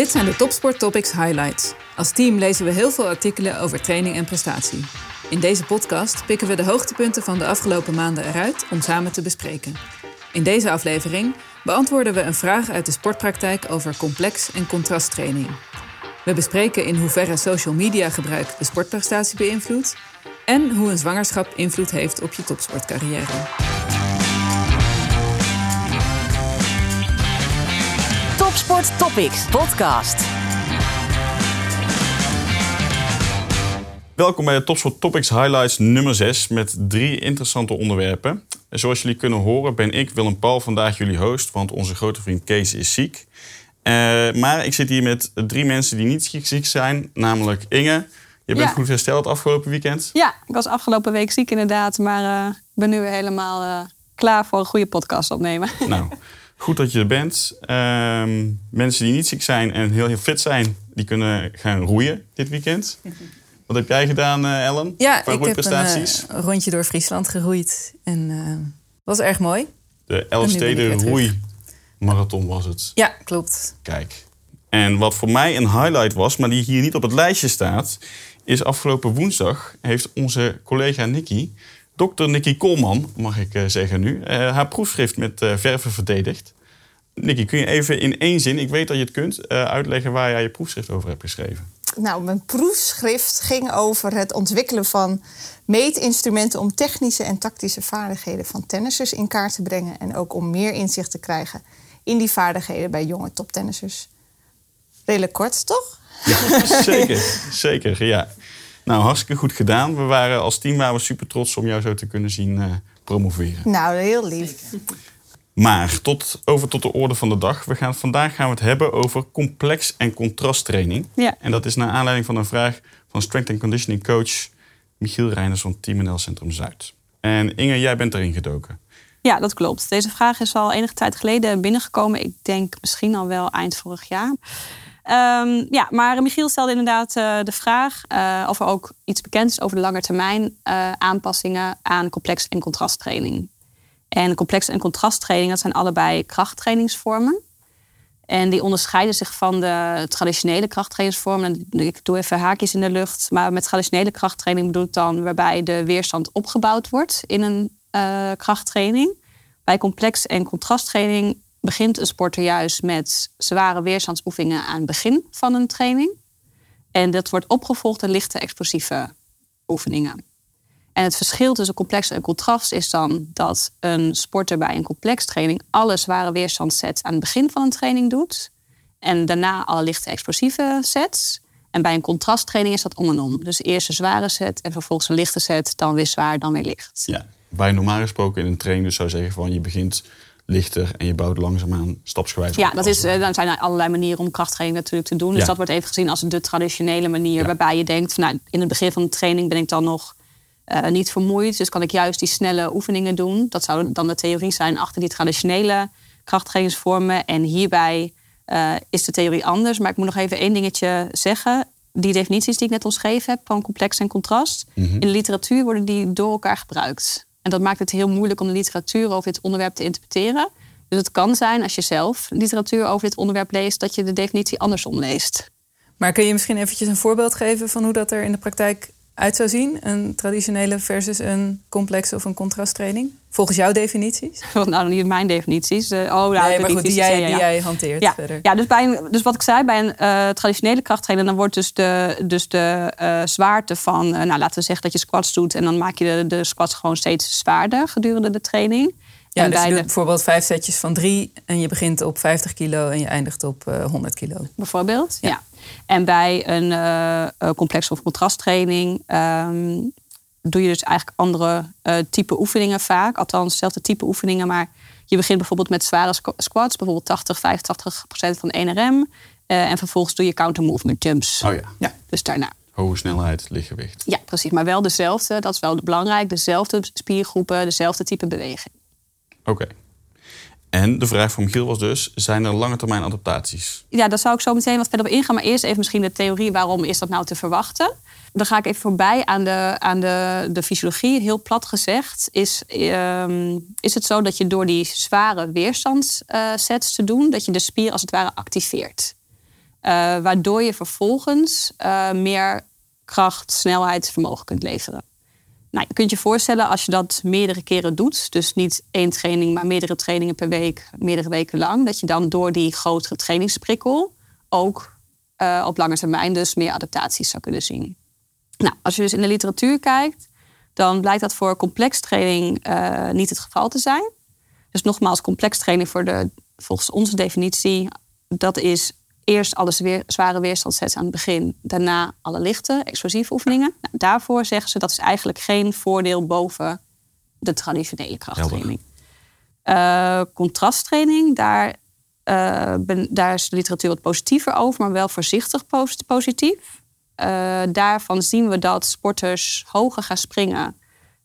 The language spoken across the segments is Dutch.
Dit zijn de Topsport Topics Highlights. Als team lezen we heel veel artikelen over training en prestatie. In deze podcast pikken we de hoogtepunten van de afgelopen maanden eruit om samen te bespreken. In deze aflevering beantwoorden we een vraag uit de sportpraktijk over complex en contrasttraining. We bespreken in hoeverre social media gebruik de sportprestatie beïnvloedt en hoe een zwangerschap invloed heeft op je topsportcarrière. Topsport Topics podcast. Welkom bij de Topsport Topics Highlights nummer 6 met drie interessante onderwerpen. En zoals jullie kunnen horen ben ik, Willem Paul, vandaag jullie host, want onze grote vriend Kees is ziek. Eh, maar ik zit hier met drie mensen die niet ziek zijn, namelijk Inge. Je bent Ja. goed hersteld afgelopen weekend. Ja, ik was afgelopen week ziek inderdaad, maar eh, ik ben nu weer helemaal eh, klaar voor een goede podcast opnemen. Nou, goed dat je er bent. Ehm, mensen die niet ziek zijn en heel, heel fit zijn, die kunnen gaan roeien dit weekend. Wat heb jij gedaan, eh, Ellen? Ja, Qua ik heb een eh, rondje door Friesland geroeid en eh was erg mooi. De Elfsteden roeimarathon was het. Ja, klopt. Kijk. En wat voor mij een highlight was, maar die hier niet op het lijstje staat, is afgelopen woensdag heeft onze collega Nikki, dokter Nikki Koolman, mag ik eh, zeggen nu, eh, haar proefschrift met eh, verven verdedigd. Nikki, kun je even in één zin, ik weet dat je het kunt, uitleggen waar jij je proefschrift over hebt geschreven? Nou, mijn proefschrift ging over het ontwikkelen van meetinstrumenten om technische en tactische vaardigheden van tennissers in kaart te brengen en ook om meer inzicht te krijgen in die vaardigheden bij jonge toptennissers. Redelijk kort, toch? Ja, zeker. zeker, ja. Nou, hartstikke goed gedaan. We waren als team waren we super trots om jou zo te kunnen zien eh, promoveren. Nou, heel lief. Maar tot, over tot de orde van de dag. We gaan, vandaag gaan we het hebben over complex en contrasttraining. Ja. En dat is naar aanleiding van een vraag van strength and conditioning coach Michiel Reiners van Team NL Centrum Zuid. En Inge, jij bent erin gedoken. Ja, dat klopt. Deze vraag is al enige tijd geleden binnengekomen. Ik denk misschien al wel eind vorig jaar. Ehm, ja, maar Michiel stelde inderdaad eh, de vraag eh, of er ook iets bekend is over de lange termijn eh, aanpassingen aan complex- en contrasttraining. En complex- en contrasttraining, dat zijn allebei krachttrainingsvormen. En die onderscheiden zich van de traditionele krachttrainingsvormen. En Ik doe even haakjes in de lucht. Maar met traditionele krachttraining bedoel ik dan waarbij de weerstand opgebouwd wordt in een krachttraining. Bij complex- en contrasttraining begint een sporter juist met zware weerstandsoefeningen aan het begin van een training. En dat wordt opgevolgd door lichte explosieve oefeningen. En het verschil tussen complex en contrast is dan dat een sporter bij een complex training alle zware weerstandssets aan het begin van een training doet. En daarna alle lichte explosieve sets. En bij een contrasttraining is dat om en om. Dus eerst een zware set en vervolgens een lichte set, dan weer zwaar, dan weer licht. Ja. Je normaal gesproken in een training dus zou zeggen van je begint lichter en je bouwt langzaamaan stapsgewijs Ja, op. dat is, eh, dan zijn er allerlei manieren om krachttraining natuurlijk te doen. Dus Ja. dat wordt even gezien als de traditionele manier. Ja. Waarbij je denkt, van, nou, in het begin van de training ben ik dan nog eh, niet vermoeid. Dus kan ik juist die snelle oefeningen doen. Dat zou dan de theorie zijn achter die traditionele krachttrainingsvormen. En hierbij eh, is de theorie anders. Maar ik moet nog even één dingetje zeggen. Die definities die ik net omschreven heb van complex en contrast. Mhm. In de literatuur worden die door elkaar gebruikt. En dat maakt het heel moeilijk om de literatuur over dit onderwerp te interpreteren. Dus het kan zijn als je zelf literatuur over dit onderwerp leest, dat je de definitie andersom leest. Maar kun je misschien eventjes een voorbeeld geven van hoe dat er in de praktijk uit zou zien? Een traditionele versus een complexe of een contrasttraining? Volgens jouw definities? Nou, niet mijn definities. Eh, oh, nou, nee, maar goed, die jij, ja, die ja. jij hanteert Ja, verder. ja dus, bij een, dus wat ik zei, bij een eh, traditionele krachttrainer... dan wordt dus de, dus de eh, zwaarte van... nou, laten we zeggen dat je squats doet... en dan maak je de, de squats gewoon steeds zwaarder gedurende de training. Ja, en dus je doet de, bijvoorbeeld vijf setjes van drie... en je begint op 50 kilo en je eindigt op eh 100 kilo. bijvoorbeeld. Ja. En bij een complex of contrasttraining ehm, doe je dus eigenlijk andere eh, type oefeningen vaak. Althans, hetzelfde type oefeningen, maar je begint bijvoorbeeld met zware squ- squats, bijvoorbeeld 80, 85 procent van 1RM. eh, en vervolgens doe je counter movement jumps. Oh ja. Ja. Dus daarna. Hoge snelheid, lichtgewicht. Ja, precies. Maar wel dezelfde, dat is wel belangrijk. Dezelfde spiergroepen, dezelfde type beweging. Oké. En de vraag van Michiel was dus, zijn er lange termijn adaptaties? Ja, daar zou ik zo meteen wat verder op ingaan. Maar eerst even misschien de theorie. Waarom is dat nou te verwachten? Dan ga ik even voorbij aan de, aan de, de fysiologie. Heel plat gezegd is, ehm, is het zo dat je door die zware weerstandssets te doen... dat je de spier als het ware activeert. Eh, waardoor je vervolgens eh, meer kracht, snelheid, vermogen kunt leveren. Nou, je kunt je voorstellen als je dat meerdere keren doet, dus niet één training, maar meerdere trainingen per week, meerdere weken lang, dat je dan door die grotere trainingsprikkel ook uh, op lange termijn dus meer adaptaties zou kunnen zien. Nou, als je dus in de literatuur kijkt, dan blijkt dat voor complex training uh, niet het geval te zijn. Dus nogmaals, complex training voor de, volgens onze definitie, dat is eerst alle weer, zware weerstandsets aan het begin, daarna alle lichte, explosieve oefeningen. Nou, daarvoor zeggen ze dat is eigenlijk geen voordeel boven de traditionele krachttraining. Uh, contrasttraining, daar, uh, ben, daar is de literatuur wat positiever over, maar wel voorzichtig positief. Uh, daarvan zien we dat sporters hoger gaan springen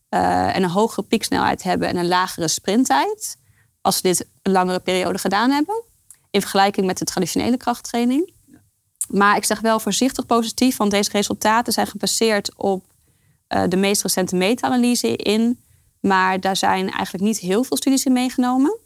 en een hogere pieksnelheid hebben en een lagere sprinttijd. Als ze dit een langere periode gedaan hebben in vergelijking met de traditionele krachttraining. Maar ik zeg wel voorzichtig positief, want deze resultaten zijn gebaseerd op uh, de meest recente meta-analyse in. Maar daar zijn eigenlijk niet heel veel studies in meegenomen.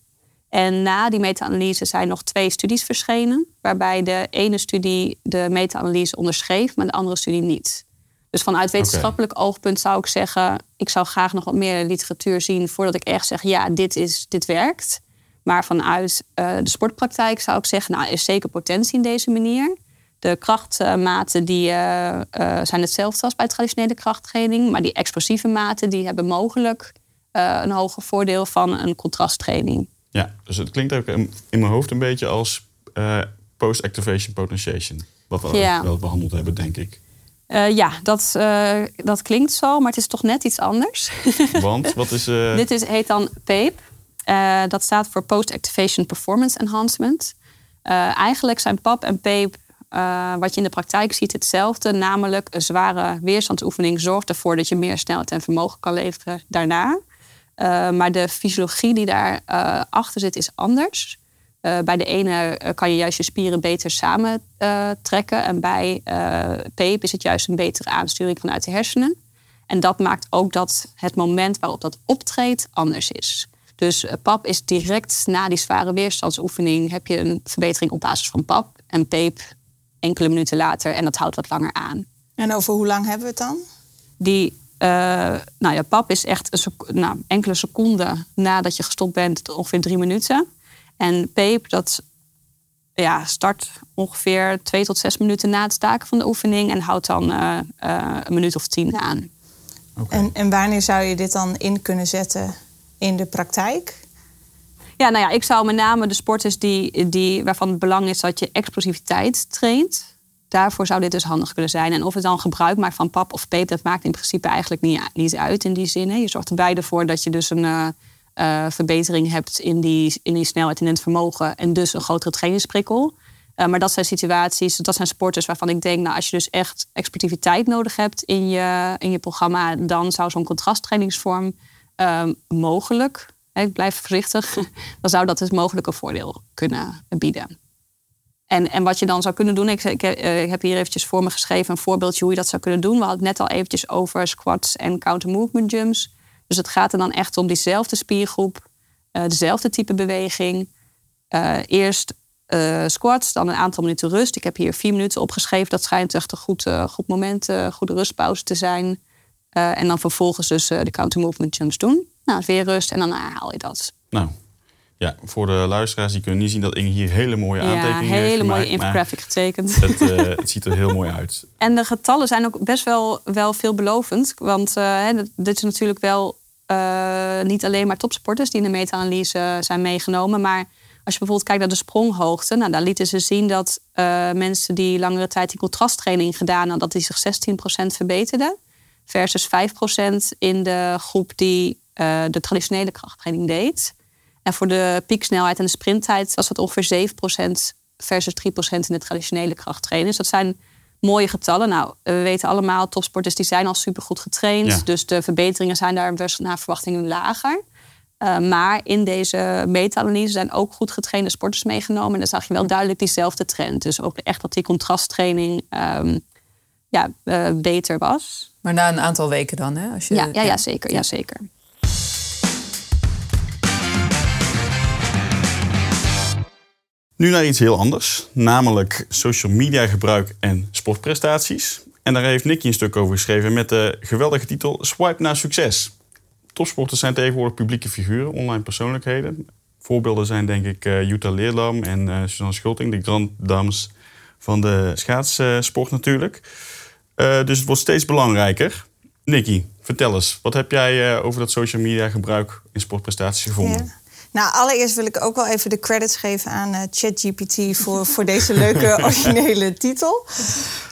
En na die meta-analyse zijn nog twee studies verschenen, waarbij de ene studie de meta-analyse onderschreef, maar de andere studie niet. Dus vanuit wetenschappelijk oogpunt zou ik zeggen, ik zou graag nog wat meer literatuur zien voordat ik echt zeg, ja, dit, is, dit werkt. Maar vanuit uh, de sportpraktijk zou ik zeggen, nou, er is zeker potentie in deze manier. De krachtmaten die, uh, uh, zijn hetzelfde als bij traditionele krachttraining. Maar die explosieve maten die hebben mogelijk een hoger voordeel van een contrasttraining. Ja, dus het klinkt ook in mijn hoofd een beetje als post-activation potentiation. Wat we ja. wel behandeld hebben, denk ik. ja, dat, dat klinkt zo, maar het is toch net iets anders. Want wat is. Dit is, heet dan PAPE. Uh, dat staat voor Post-Activation Performance Enhancement. Uh, eigenlijk zijn PAP en PAPE, uh, wat je in de praktijk ziet, hetzelfde. Namelijk een zware weerstandsoefening zorgt ervoor dat je meer snelheid en vermogen kan leveren daarna. maar de fysiologie die daarachter achter zit is anders. bij de ene kan je juist je spieren beter samen trekken. En bij PAPE is het juist een betere aansturing vanuit de hersenen. En dat maakt ook dat het moment waarop dat optreedt anders is. Dus eh, PAP is direct na die zware weerstandsoefening heb je een verbetering op basis van PAP. En PAPE enkele minuten later en dat houdt wat langer aan. En over hoe lang hebben we het dan? Die, uh, nou ja, PAP is echt een nou, enkele seconden nadat je gestopt bent, ongeveer drie minuten. En PAPE, dat ja, start ongeveer twee tot zes minuten na het staken van de oefening en houdt dan uh, uh, een minuut of tien aan. Okay. En, en wanneer zou je dit dan in kunnen zetten in de praktijk? Ja, nou ja, ik zou met name de sporters die, die, waarvan het belang is dat je explosiviteit traint. Daarvoor zou dit dus handig kunnen zijn. En of het dan gebruik maakt van pap of peep, dat maakt in principe eigenlijk niet, niet uit in die zin. Je zorgt er beide voor dat je dus een uh, uh, verbetering hebt in die, in die snelheid en in het vermogen. En dus een grotere trainingsprikkel. Uh, maar dat zijn situaties, dat zijn sporters waarvan ik denk, nou, als je dus echt explosiviteit nodig hebt in je, in je programma, dan zou zo'n contrasttrainingsvorm Ehm, mogelijk, ik blijf voorzichtig, dan zou dat dus mogelijk een voordeel kunnen bieden. En, en wat je dan zou kunnen doen, ik, ik, eh, heb hier eventjes voor me geschreven een voorbeeldje hoe je dat zou kunnen doen. We hadden het net al eventjes over squats en counter movement jumps. Dus het gaat er dan echt om diezelfde spiergroep, uh, dezelfde type beweging. Uh, eerst squats, dan een aantal minuten rust. Ik heb hier vier minuten opgeschreven. Dat schijnt echt een goed, goed moment, goede rustpauze te zijn. Uh, en dan vervolgens dus uh, de counter movement jumps doen. Nou, weer rust en dan herhaal je dat. Nou, ja, voor de luisteraars die kunnen niet zien dat Inge hier hele mooie aantekeningen heeft. Ja, hele mooie infographic getekend. Het, uh, het, ziet er heel mooi uit. En de getallen zijn ook best wel, wel veelbelovend. Want dit is natuurlijk wel niet alleen maar topsporters die in de meta-analyse zijn meegenomen. Maar als je bijvoorbeeld kijkt naar de spronghoogte, nou, daar lieten ze zien dat mensen die langere tijd die contrasttraining gedaan hadden, dat die zich 16% verbeterden versus 5% in de groep die uh, de traditionele krachttraining deed. En voor de pieksnelheid en de sprinttijd was dat ongeveer 7% versus 3% in de traditionele krachttraining. Dus dat zijn mooie getallen. Nou, we weten allemaal, topsporters die zijn al supergoed getraind. Dus de verbeteringen zijn daar naar verwachting lager. Uh, maar in deze meta-analyse zijn ook goed getrainde sporters meegenomen. En dan zag je wel duidelijk diezelfde trend. Dus ook echt dat die contrasttraining um, ja, uh, beter was. Maar na een aantal weken dan, hè? Als je, ja, ja, ja, zeker, ja, zeker. Nu naar iets heel anders, namelijk social media gebruik en sportprestaties. En daar heeft Nicky een stuk over geschreven met de geweldige titel Swipe naar succes. Topsporters zijn tegenwoordig publieke figuren, online persoonlijkheden. Voorbeelden zijn denk ik uh, Jutta Leerdam en uh, Suzanne Schulting, de grand dames van de schaatsport natuurlijk. Uh, dus het wordt steeds belangrijker. Nicky, vertel eens, wat heb jij over dat social media gebruik in sportprestaties gevonden? Nou, allereerst wil ik ook wel even de credits geven aan uh, ChatGPT voor, voor deze leuke originele titel.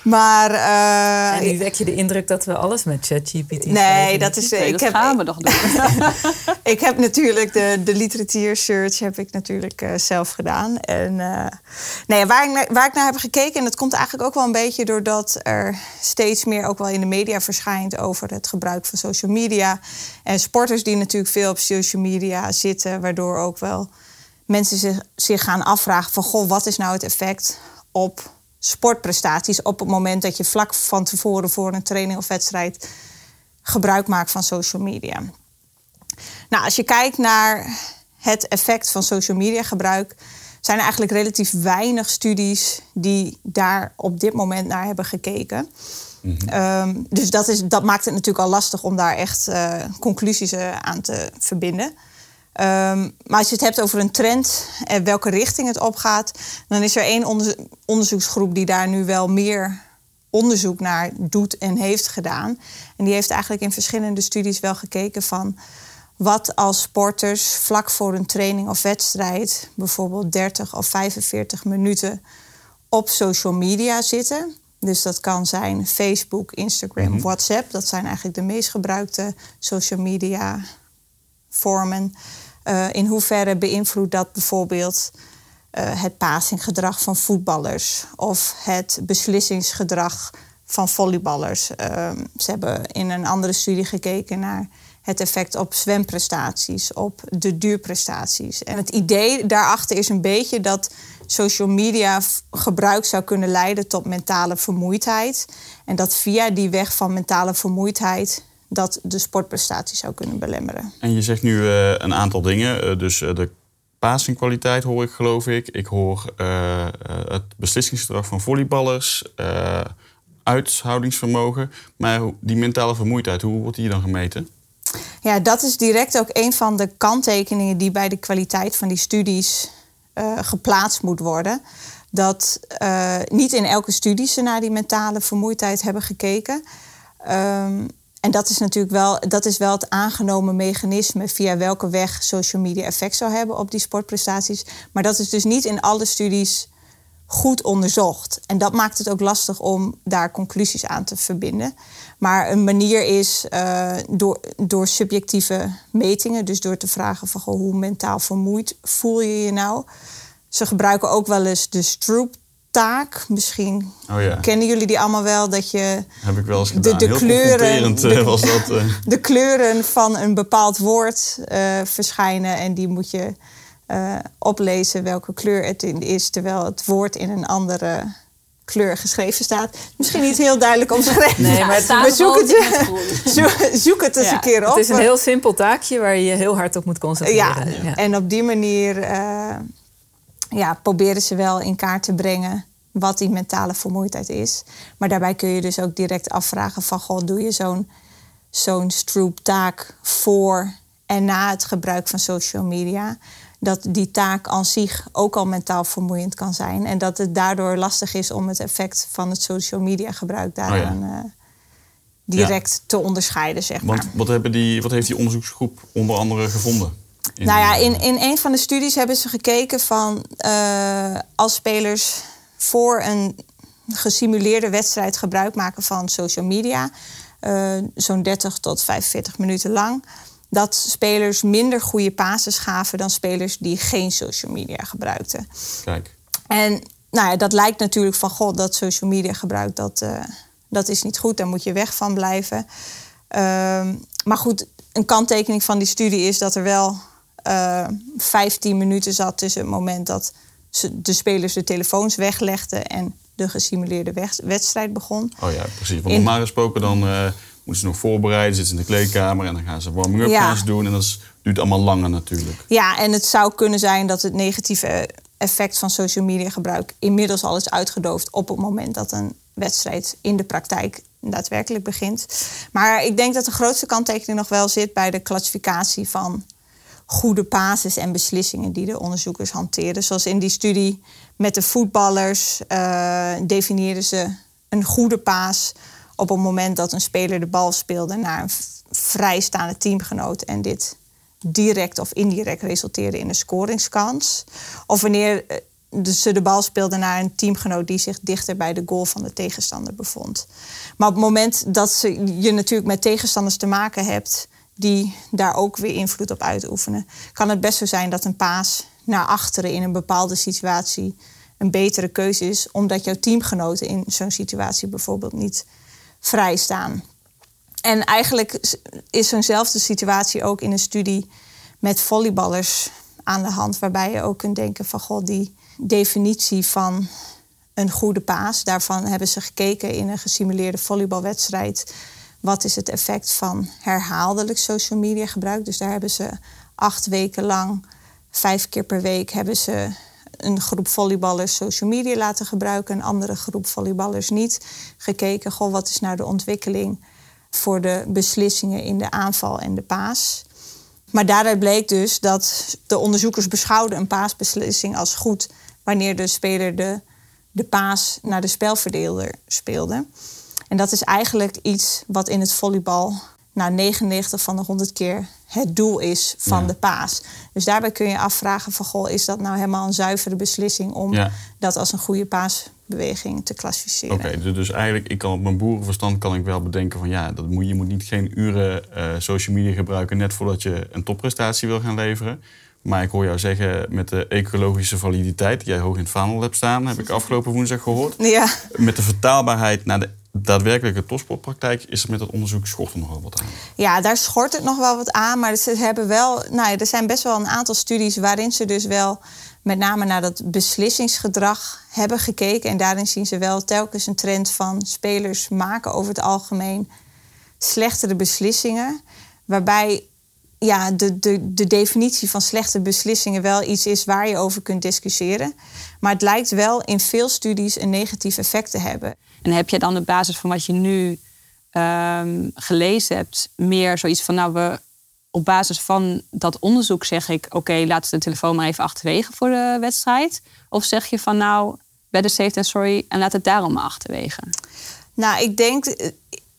Maar. Uh, en nu wek je de indruk dat we alles met ChatGPT Nee, dat is. Nee, ik dat heb, gaan we nog doen. ik heb natuurlijk de, de literatuur search heb ik natuurlijk uh, zelf gedaan. En nee, waar ik, naar, waar ik naar heb gekeken, en dat komt eigenlijk ook wel een beetje doordat er steeds meer ook wel in de media verschijnt over het gebruik van social media. En sporters die natuurlijk veel op social media zitten, waardoor ook wel mensen zich, zich gaan afvragen van goh, wat is nou het effect op sportprestaties op het moment dat je vlak van tevoren voor een training of wedstrijd gebruik maakt van social media. Nou, als je kijkt naar het effect van social media gebruik, zijn er eigenlijk relatief weinig studies die daar op dit moment naar hebben gekeken. Mm-hmm. um, dus dat, is, dat maakt het natuurlijk al lastig om daar echt uh, conclusies uh, aan te verbinden. Um, maar als je het hebt over een trend en welke richting het opgaat, dan is er één onder, onderzoeksgroep die daar nu wel meer onderzoek naar doet en heeft gedaan. En die heeft eigenlijk in verschillende studies wel gekeken van wat als sporters vlak voor een training of wedstrijd, bijvoorbeeld 30 of 45 minuten op social media zitten. Dus dat kan zijn Facebook, Instagram, mm -hmm. WhatsApp. Dat zijn eigenlijk de meest gebruikte social media vormen. Uh, in hoeverre beïnvloedt dat bijvoorbeeld uh, het passinggedrag van voetballers of het beslissingsgedrag van volleyballers? Uh, ze hebben in een andere studie gekeken naar het effect op zwemprestaties, op de duurprestaties. En het idee daarachter is een beetje dat social media gebruik zou kunnen leiden tot mentale vermoeidheid. En dat via die weg van mentale vermoeidheid dat de sportprestatie zou kunnen belemmeren. En je zegt nu uh, een aantal dingen. Uh, dus uh, de passingkwaliteit hoor ik, geloof ik. Ik hoor het beslissingsgedrag van volleyballers, uithoudingsvermogen. Maar die mentale vermoeidheid, hoe wordt die dan gemeten? Ja, dat is direct ook een van de kanttekeningen die bij de kwaliteit van die studies geplaatst moet worden. Dat niet in elke studie ze naar die mentale vermoeidheid hebben gekeken. Um, en dat is natuurlijk wel, dat is wel het aangenomen mechanisme via welke weg social media effect zou hebben op die sportprestaties. Maar dat is dus niet in alle studies goed onderzocht. En dat maakt het ook lastig om daar conclusies aan te verbinden. Maar een manier is uh, door, door subjectieve metingen, dus door te vragen van goh, hoe mentaal vermoeid voel je je nou. Ze gebruiken ook wel eens de Stroop taak. Misschien oh ja. kennen jullie die allemaal wel. Dat je Heb ik wel eens gedaan. De, de kleuren, de, was dat, uh... de kleuren van een bepaald woord uh, verschijnen. En die moet je uh, oplezen welke kleur het in is. Terwijl het woord in een andere kleur geschreven staat. Misschien niet heel duidelijk omschreven. Nee, maar het, zoek, het, zoek, zoek het eens ja, een keer op. Het is een heel simpel taakje waar je je heel hard op moet concentreren. Ja, ja. en op die manier ja, proberen ze wel in kaart te brengen wat die mentale vermoeidheid is. Maar daarbij kun je dus ook direct afvragen van... Goh, doe je zo'n zo'n taak voor en na het gebruik van social media... dat die taak aan zich ook al mentaal vermoeiend kan zijn... en dat het daardoor lastig is om het effect van het social media gebruik daaraan... Oh ja. uh, direct ja. te onderscheiden, zeg maar. Want wat, hebben die, wat heeft die onderzoeksgroep onder andere gevonden? In nou ja, in, in een van de studies hebben ze gekeken van uh, als spelers voor een gesimuleerde wedstrijd gebruik maken van social media, uh, zo'n 30 tot 45 minuten lang, dat spelers minder goede passes gaven dan spelers die geen social media gebruikten. Kijk. En nou ja, dat lijkt natuurlijk van god, dat social media gebruik, dat, uh, dat is niet goed, daar moet je weg van blijven. Uh, maar goed, een kanttekening van die studie is dat er wel uh, 15 minuten zat tussen het moment dat ze, de spelers de telefoons weglegden en de gesimuleerde wedstrijd begon. Oh ja, precies. Want normaal gesproken dan uh, moeten ze nog voorbereiden, zitten ze in de kleedkamer en dan gaan ze warming-up ja. doen. En dat is, duurt allemaal langer natuurlijk. Ja, en het zou kunnen zijn dat het negatieve effect van social media gebruik inmiddels al is uitgedoofd op het moment dat een wedstrijd in de praktijk daadwerkelijk begint. Maar ik denk dat de grootste kanttekening nog wel zit bij de klassificatie van goede basis en beslissingen die de onderzoekers hanteren. Zoals in die studie met de voetballers uh, definieerden ze een goede paas op het moment dat een speler de bal speelde naar een vrijstaande teamgenoot en dit direct of indirect resulteerde in een scoringskans. Of wanneer eh, ze de bal speelden naar een teamgenoot die zich dichter bij de goal van de tegenstander bevond. Maar op het moment dat ze, je natuurlijk met tegenstanders te maken hebt die daar ook weer invloed op uitoefenen, kan het best zo zijn dat een paas naar achteren in een bepaalde situatie een betere keuze is, omdat jouw teamgenoten in zo'n situatie bijvoorbeeld niet vrij staan. En eigenlijk is zo'nzelfde situatie ook in een studie met volleyballers aan de hand, waarbij je ook kunt denken van god, die definitie van een goede paas, daarvan hebben ze gekeken in een gesimuleerde volleybalwedstrijd. Wat is het effect van herhaaldelijk social media gebruik? Dus daar hebben ze acht weken lang, vijf keer per week, hebben ze een groep volleyballers social media laten gebruiken, een andere groep volleyballers niet. Gekeken, goh, wat is nou de ontwikkeling voor de beslissingen in de aanval en de paas. Maar daaruit bleek dus dat de onderzoekers beschouwden een paasbeslissing als goed wanneer de speler de, de paas naar de spelverdeler speelde. En dat is eigenlijk iets wat in het volleybal na 99 van de 100 keer het doel is van de paas. Dus daarbij kun je afvragen van goh, is dat nou helemaal een zuivere beslissing om dat als een goede paasbeweging te klassificeren? Oké, dus, dus eigenlijk ik kan op mijn boerenverstand kan ik wel bedenken van ja, dat moet, je moet niet geen uren uh, social media gebruiken net voordat je een topprestatie wil gaan leveren. Maar ik hoor jou zeggen met de ecologische validiteit, die jij hoog in het vaandel hebt staan, heb ik afgelopen woensdag gehoord. Ja. Met de vertaalbaarheid naar de daadwerkelijke topsportpraktijk is er met het onderzoek schort er nog wel wat aan. Ja, daar schort het nog wel wat aan. Maar ze hebben wel, nou ja, er zijn best wel een aantal studies waarin ze dus wel met name naar dat beslissingsgedrag hebben gekeken. En daarin zien ze wel telkens een trend van spelers maken over het algemeen slechtere beslissingen. Waarbij ja, de, de, de definitie van slechte beslissingen wel iets is waar je over kunt discussiëren. Maar het lijkt wel in veel studies een negatief effect te hebben. En heb je dan op basis van wat je nu um, gelezen hebt, meer zoiets van, nou, we op basis van dat onderzoek zeg ik, oké, okay, laat de telefoon maar even achterwege voor de wedstrijd? Of zeg je van, nou, better safe than sorry en laat het daarom maar achterwege? Nou, ik denk,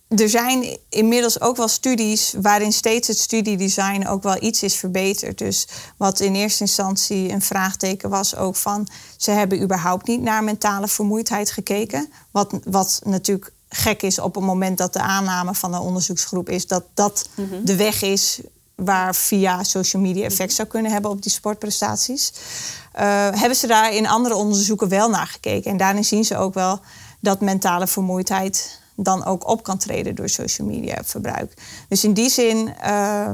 er zijn inmiddels ook wel studies waarin steeds het studiedesign ook wel iets is verbeterd. Dus wat in eerste instantie een vraagteken was ook van... ze hebben überhaupt niet naar mentale vermoeidheid gekeken. Wat, wat natuurlijk gek is op het moment dat de aanname van de onderzoeksgroep is... dat dat mhm. de weg is waar via social media effect zou kunnen hebben op die sportprestaties. Uh, hebben ze daar in andere onderzoeken wel naar gekeken. En daarin zien ze ook wel dat mentale vermoeidheid dan ook op kan treden door social media verbruik. Dus in die zin, uh,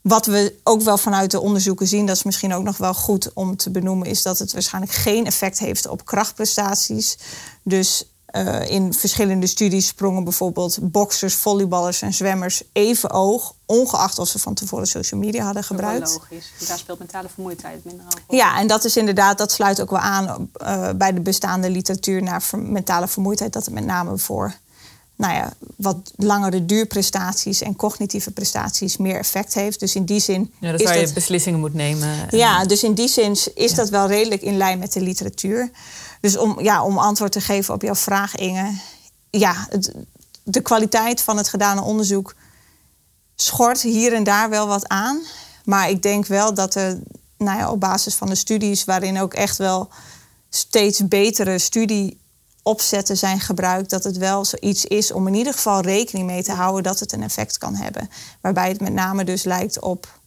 wat we ook wel vanuit de onderzoeken zien, dat is misschien ook nog wel goed om te benoemen, is dat het waarschijnlijk geen effect heeft op krachtprestaties. Dus uh, in verschillende studies sprongen bijvoorbeeld boxers, volleyballers en zwemmers even hoog, ongeacht of ze van tevoren social media hadden gebruikt. logisch. Daar speelt mentale vermoeidheid minder over. Ja, en dat is inderdaad, dat sluit ook wel aan uh, bij de bestaande literatuur naar mentale vermoeidheid, dat het met name voor nou ja, wat langere duurprestaties en cognitieve prestaties meer effect heeft. Dus in die zin. Ja, dat is waar je beslissingen moet nemen. Ja, dus in die zin is dat wel redelijk in lijn met de literatuur. Dus om, ja, om antwoord te geven op jouw vraag, Inge. Ja, de kwaliteit van het gedane onderzoek schort hier en daar wel wat aan. Maar ik denk wel dat er nou ja, op basis van de studies, waarin ook echt wel steeds betere studie opzetten zijn gebruikt, dat het wel zoiets is om in ieder geval rekening mee te houden dat het een effect kan hebben. Waarbij het met name dus lijkt op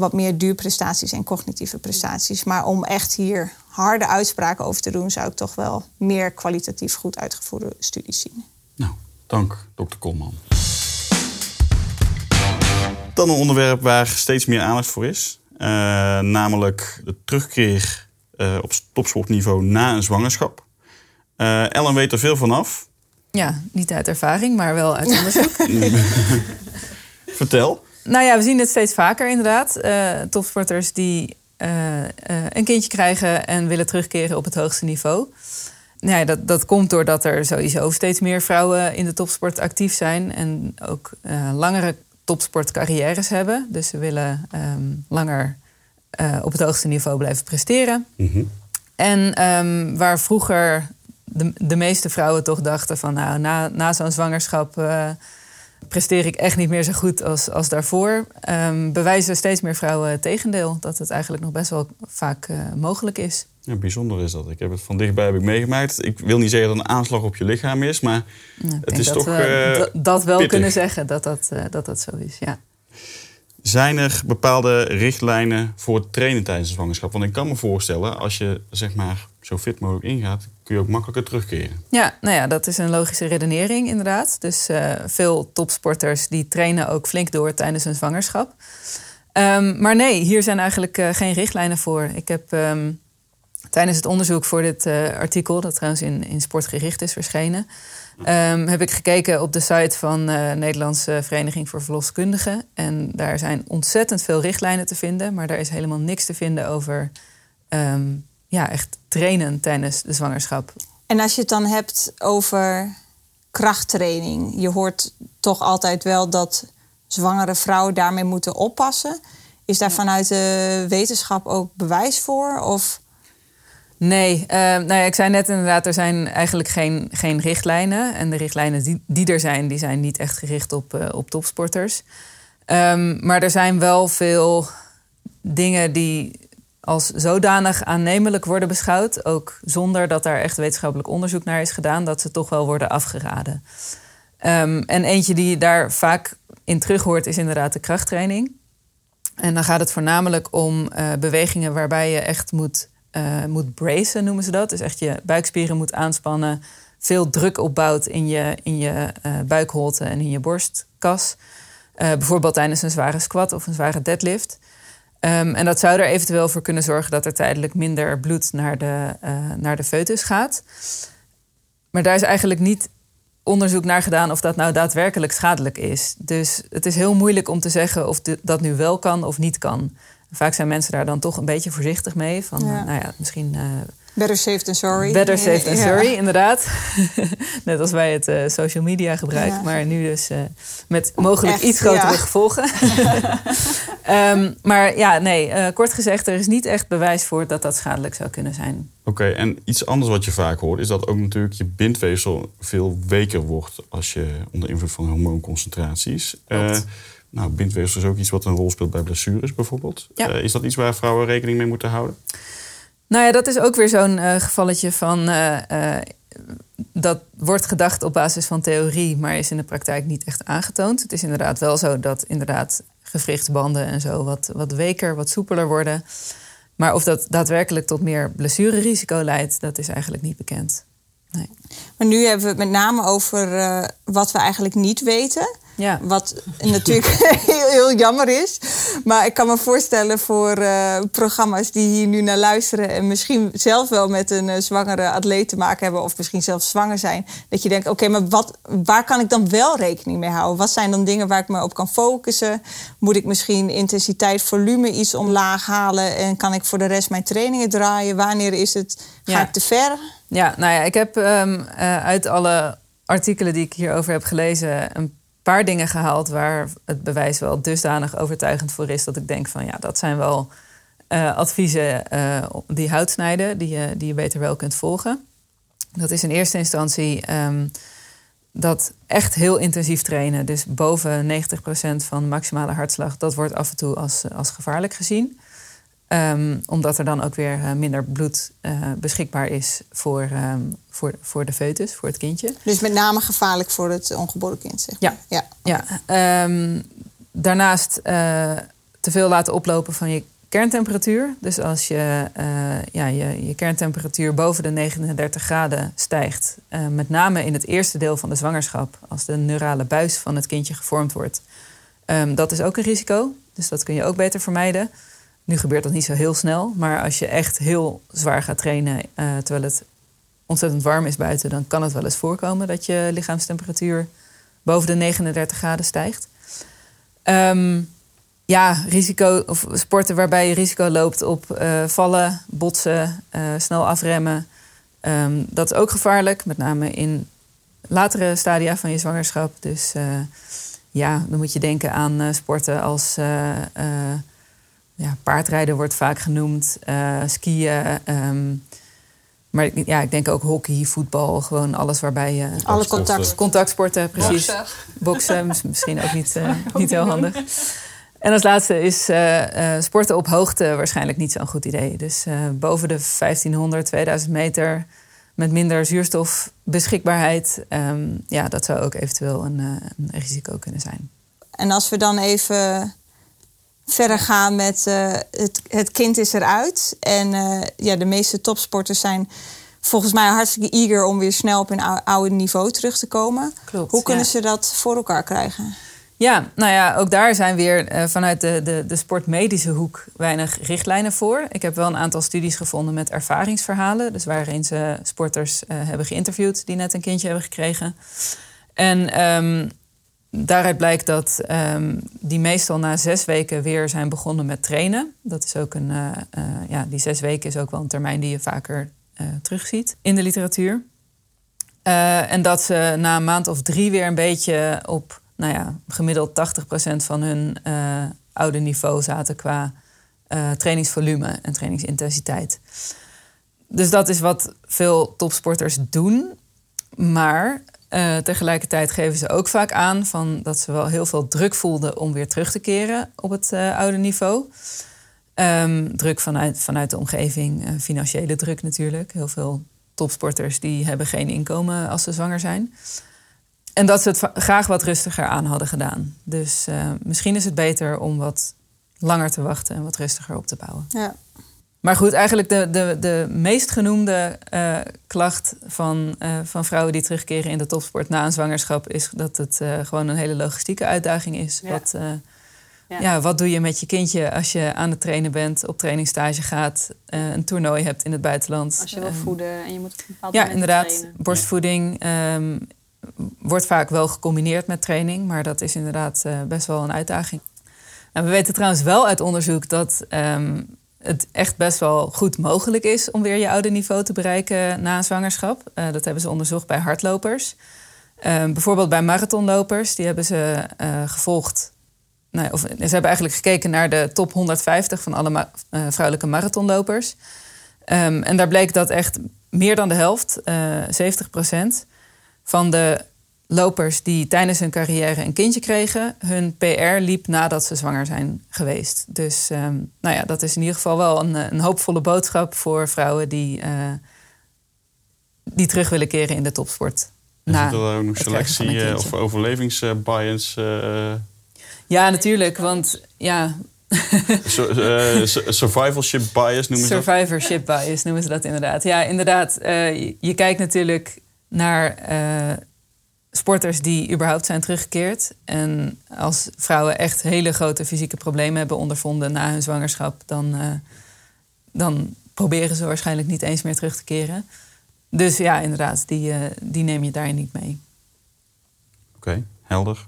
wat meer duurprestaties en cognitieve prestaties. Maar om echt hier harde uitspraken over te doen, zou ik toch wel meer kwalitatief goed uitgevoerde studies zien. Nou, dank, dokter Kolman. Dan een onderwerp waar steeds meer aandacht voor is. Uh, namelijk de terugkeer uh, op topsportniveau na een zwangerschap. Uh, Ellen weet er veel vanaf. Ja, niet uit ervaring, maar wel uit onderzoek. Vertel. Nou ja, we zien het steeds vaker inderdaad. Uh, topsporters die eh, eh, een kindje krijgen en willen terugkeren op het hoogste niveau. Nou ja, dat, dat komt doordat er sowieso steeds meer vrouwen in de topsport actief zijn en ook eh, langere topsportcarrières hebben. Dus ze willen ehm, langer eh, op het hoogste niveau blijven presteren. Mhm. En ehm, waar vroeger de, de meeste vrouwen toch dachten van nou, na, na zo'n zwangerschap eh, presteer ik echt niet meer zo goed als, als daarvoor. ehm, bewijzen steeds meer vrouwen het tegendeel. Dat het eigenlijk nog best wel vaak eh, mogelijk is. Ja, bijzonder is dat. Ik heb het van dichtbij heb ik meegemaakt. Ik wil niet zeggen dat het een aanslag op je lichaam is, maar Nou, ik Het is dat toch, we eh, dat- wel pittig. kunnen zeggen dat dat, eh, dat dat zo is. Ja. zijn er bepaalde richtlijnen voor het trainen tijdens de zwangerschap? Want ik kan me voorstellen, als je zeg maar zo fit mogelijk ingaat, kun je ook makkelijker terugkeren. Ja, nou ja, dat is een logische redenering inderdaad. Dus eh, veel topsporters die trainen ook flink door tijdens hun zwangerschap. Ehm, maar nee, hier zijn eigenlijk eh, geen richtlijnen voor. Ik heb ehm, tijdens het onderzoek voor dit eh, artikel, dat trouwens in, in Sportgericht is verschenen, ehm, heb ik gekeken op de site van de Nederlandse Vereniging voor Verloskundigen. En daar zijn ontzettend veel richtlijnen te vinden, maar daar is helemaal niks te vinden over ja, echt trainen tijdens de zwangerschap. En als je het dan hebt over krachttraining, je hoort toch altijd wel dat zwangere vrouwen daarmee moeten oppassen. Is daar vanuit de wetenschap ook bewijs voor? Of Nee, eh, nou ja, ik zei net inderdaad, er zijn eigenlijk geen, geen richtlijnen. En de richtlijnen die, die er zijn, die zijn niet echt gericht op, eh, op topsporters. Ehm, maar er zijn wel veel dingen die als zodanig aannemelijk worden beschouwd. Ook zonder dat daar echt wetenschappelijk onderzoek naar is gedaan, dat ze toch wel worden afgeraden. Ehm, en eentje die daar vaak in terug hoort, is inderdaad de krachttraining. En dan gaat het voornamelijk om eh, bewegingen waarbij je echt moet, eh moet bracen, noemen ze dat. Dus echt je buikspieren moet aanspannen. Veel druk opbouwt in je, in je eh, buikholte en in je borstkas. Bijvoorbeeld tijdens een zware squat of een zware deadlift. Ehm, en dat zou er eventueel voor kunnen zorgen dat er tijdelijk minder bloed naar de, eh, naar de foetus gaat. Maar daar is eigenlijk niet onderzoek naar gedaan of dat nou daadwerkelijk schadelijk is. Dus het is heel moeilijk om te zeggen of dat nu wel kan of niet kan. Vaak zijn mensen daar dan toch een beetje voorzichtig mee. Van, Ja. nou ja, misschien eh, better safe than sorry? better safe than Ja. sorry, inderdaad. Net als bij het eh, social media gebruik. Ja. Maar nu dus eh, met mogelijk Echt, iets grotere ja. gevolgen. Ehm, maar ja, nee, eh, kort gezegd, er is niet echt bewijs voor dat dat schadelijk zou kunnen zijn. Oké, en iets anders wat je vaak hoort, is dat ook natuurlijk je bindweefsel veel weker wordt als je onder invloed van hormoonconcentraties. Eh, nou, bindweefsel is ook iets wat een rol speelt bij blessures bijvoorbeeld. Ja. Eh, is dat iets waar vrouwen rekening mee moeten houden? Nou ja, dat is ook weer zo'n eh, gevalletje van. eh, eh, dat wordt gedacht op basis van theorie, maar is in de praktijk niet echt aangetoond. Het is inderdaad wel zo dat inderdaad gewrichtsbanden en zo wat, wat weker, wat soepeler worden. Maar of dat daadwerkelijk tot meer blessurerisico leidt, dat is eigenlijk niet bekend. Nee. Maar nu hebben we het met name over wat we eigenlijk niet weten. Ja. Wat natuurlijk heel, heel jammer is. Maar ik kan me voorstellen voor eh, programma's die hier nu naar luisteren... en misschien zelf wel met een eh, zwangere atleet te maken hebben... of misschien zelfs zwanger zijn. Dat je denkt, oké, maar wat, waar kan ik dan wel rekening mee houden? Wat zijn dan dingen waar ik me op kan focussen? Moet ik misschien intensiteit, volume iets omlaag halen... en kan ik voor de rest mijn trainingen draaien? Wanneer is het, ga Ja. ik te ver? Ja, nou ja, ik heb ehm, eh, uit alle artikelen die ik hierover heb gelezen een paar dingen gehaald waar het bewijs wel dusdanig overtuigend voor is dat ik denk van ja, dat zijn wel eh, adviezen eh, die hout snijden, die je, die je beter wel kunt volgen. Dat is in eerste instantie ehm, dat echt heel intensief trainen, dus boven 90% van maximale hartslag, dat wordt af en toe als, als gevaarlijk gezien. Ehm, omdat er dan ook weer eh, minder bloed eh, beschikbaar is voor, ehm, voor, voor de foetus, voor het kindje. Dus met name gevaarlijk voor het ongeboren kind, zeg maar. Ja. ja. Ja, ehm, daarnaast eh, te veel laten oplopen van je kerntemperatuur. Dus als je, ja, je, je kerntemperatuur boven de 39 graden stijgt, met name in het eerste deel van de zwangerschap, als de neurale buis van het kindje gevormd wordt, dat is ook een risico. Dus dat kun je ook beter vermijden. Nu gebeurt dat niet zo heel snel, maar als je echt heel zwaar gaat trainen eh, terwijl het ontzettend warm is buiten, dan kan het wel eens voorkomen dat je lichaamstemperatuur boven de 39 graden stijgt. Ehm, ja, risico of sporten waarbij je risico loopt op eh, vallen, botsen, eh, snel afremmen. Ehm, dat is ook gevaarlijk, met name in latere stadia van je zwangerschap. Dus ja, dan moet je denken aan sporten als ja, paardrijden wordt vaak genoemd, eh, skiën. ehm, maar ik- ja, ik denk ook hockey, voetbal, gewoon alles waarbij je Alle contact. contactsporten, precies. Boksen, mis- misschien ook niet, eh, niet heel handig. En als laatste is eh, eh, sporten op hoogte waarschijnlijk niet zo'n goed idee. Dus eh, boven de 1500, 2000 meter met minder zuurstofbeschikbaarheid. ehm, ja, dat zou ook eventueel een, eh, een risico kunnen zijn. En als we dan even verder gaan met eh, het, het kind is eruit. En eh, ja, de meeste topsporters zijn volgens mij hartstikke eager om weer snel op hun ou- oude niveau terug te komen. Klopt, Hoe kunnen ja. ze dat voor elkaar krijgen? Ja, nou ja, ook daar zijn weer eh, vanuit de, de, de sportmedische hoek weinig richtlijnen voor. Ik heb wel een aantal studies gevonden met ervaringsverhalen. Dus waarin ze sporters hebben geïnterviewd die net een kindje hebben gekregen. En ehm, daaruit blijkt dat ehm, die meestal na zes weken weer zijn begonnen met trainen. Dat is ook een, eh, eh, ja, die zes weken is ook wel een termijn die je vaker eh, terugziet in de literatuur. En dat ze na een maand of drie weer een beetje op nou ja, gemiddeld 80% van hun oude niveau zaten qua trainingsvolume en trainingsintensiteit. Dus dat is wat veel topsporters doen. Maar eh, tegelijkertijd geven ze ook vaak aan van dat ze wel heel veel druk voelden om weer terug te keren op het eh, oude niveau. Ehm, druk vanuit, vanuit de omgeving, eh, financiële druk natuurlijk. Heel veel topsporters die hebben geen inkomen als ze zwanger zijn. En dat ze het graag wat rustiger aan hadden gedaan. Dus misschien is het beter om wat langer te wachten en wat rustiger op te bouwen. Ja. Maar goed, eigenlijk de, de, de meest genoemde eh, klacht van, eh, van vrouwen die terugkeren in de topsport na een zwangerschap is dat het eh, gewoon een hele logistieke uitdaging is. Ja. Wat, eh, Ja. ja. wat doe je met je kindje als je aan het trainen bent, op trainingstage gaat, eh, een toernooi hebt in het buitenland? Als je wil Ehm, voeden en je moet op een bepaald ja, inderdaad. trainen. Borstvoeding ehm, wordt vaak wel gecombineerd met training, maar dat is inderdaad eh, best wel een uitdaging. Nou, we weten trouwens wel uit onderzoek dat ehm, het echt best wel goed mogelijk is om weer je oude niveau te bereiken na zwangerschap. Eh, dat hebben ze onderzocht bij hardlopers. Ehm, bijvoorbeeld bij marathonlopers, die hebben ze eh, gevolgd. Nou, ze hebben eigenlijk gekeken naar de top 150 van alle eh, vrouwelijke marathonlopers. Ehm, en daar bleek dat echt meer dan de helft, eh 70% van de lopers die tijdens hun carrière een kindje kregen, hun PR liep nadat ze zwanger zijn geweest. Dus ehm, nou ja, dat is in ieder geval wel een, een hoopvolle boodschap voor vrouwen die, eh, die terug willen keren in de topsport. Zit er ook nog selectie eh, of overlevingsbias? eh Ja, natuurlijk, want ja, su- eh, su- survivalship bias noemen ze dat? Survivorship bias noemen ze dat inderdaad. Ja, inderdaad. eh, je, kijkt natuurlijk naar eh, sporters die überhaupt zijn teruggekeerd. En als vrouwen echt hele grote fysieke problemen hebben ondervonden na hun zwangerschap, dan, eh, dan proberen ze waarschijnlijk niet eens meer terug te keren. Dus ja, inderdaad, die, eh, die neem je daarin niet mee. Oké, helder.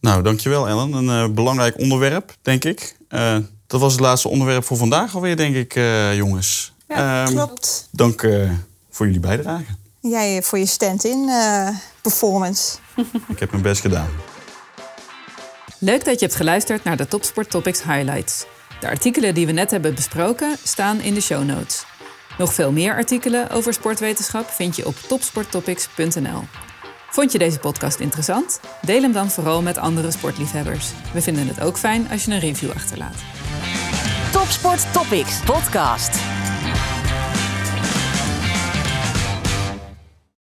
Nou, dankjewel Ellen. Een eh, belangrijk onderwerp, denk ik. Eh, dat was het laatste onderwerp voor vandaag alweer, denk ik, eh, jongens. Ja, Ehm, klopt. Dank eh, voor jullie bijdrage. Jij voor je stand-in eh, performance. Ik heb mijn best gedaan. Leuk dat je hebt geluisterd naar de Topsport Topics Highlights. De artikelen die we net hebben besproken staan in de show notes. Nog veel meer artikelen over sportwetenschap vind je op topsporttopics.nl. Vond je deze podcast interessant? Deel hem dan vooral met andere sportliefhebbers. We vinden het ook fijn als je een review achterlaat. Topsport Topics podcast.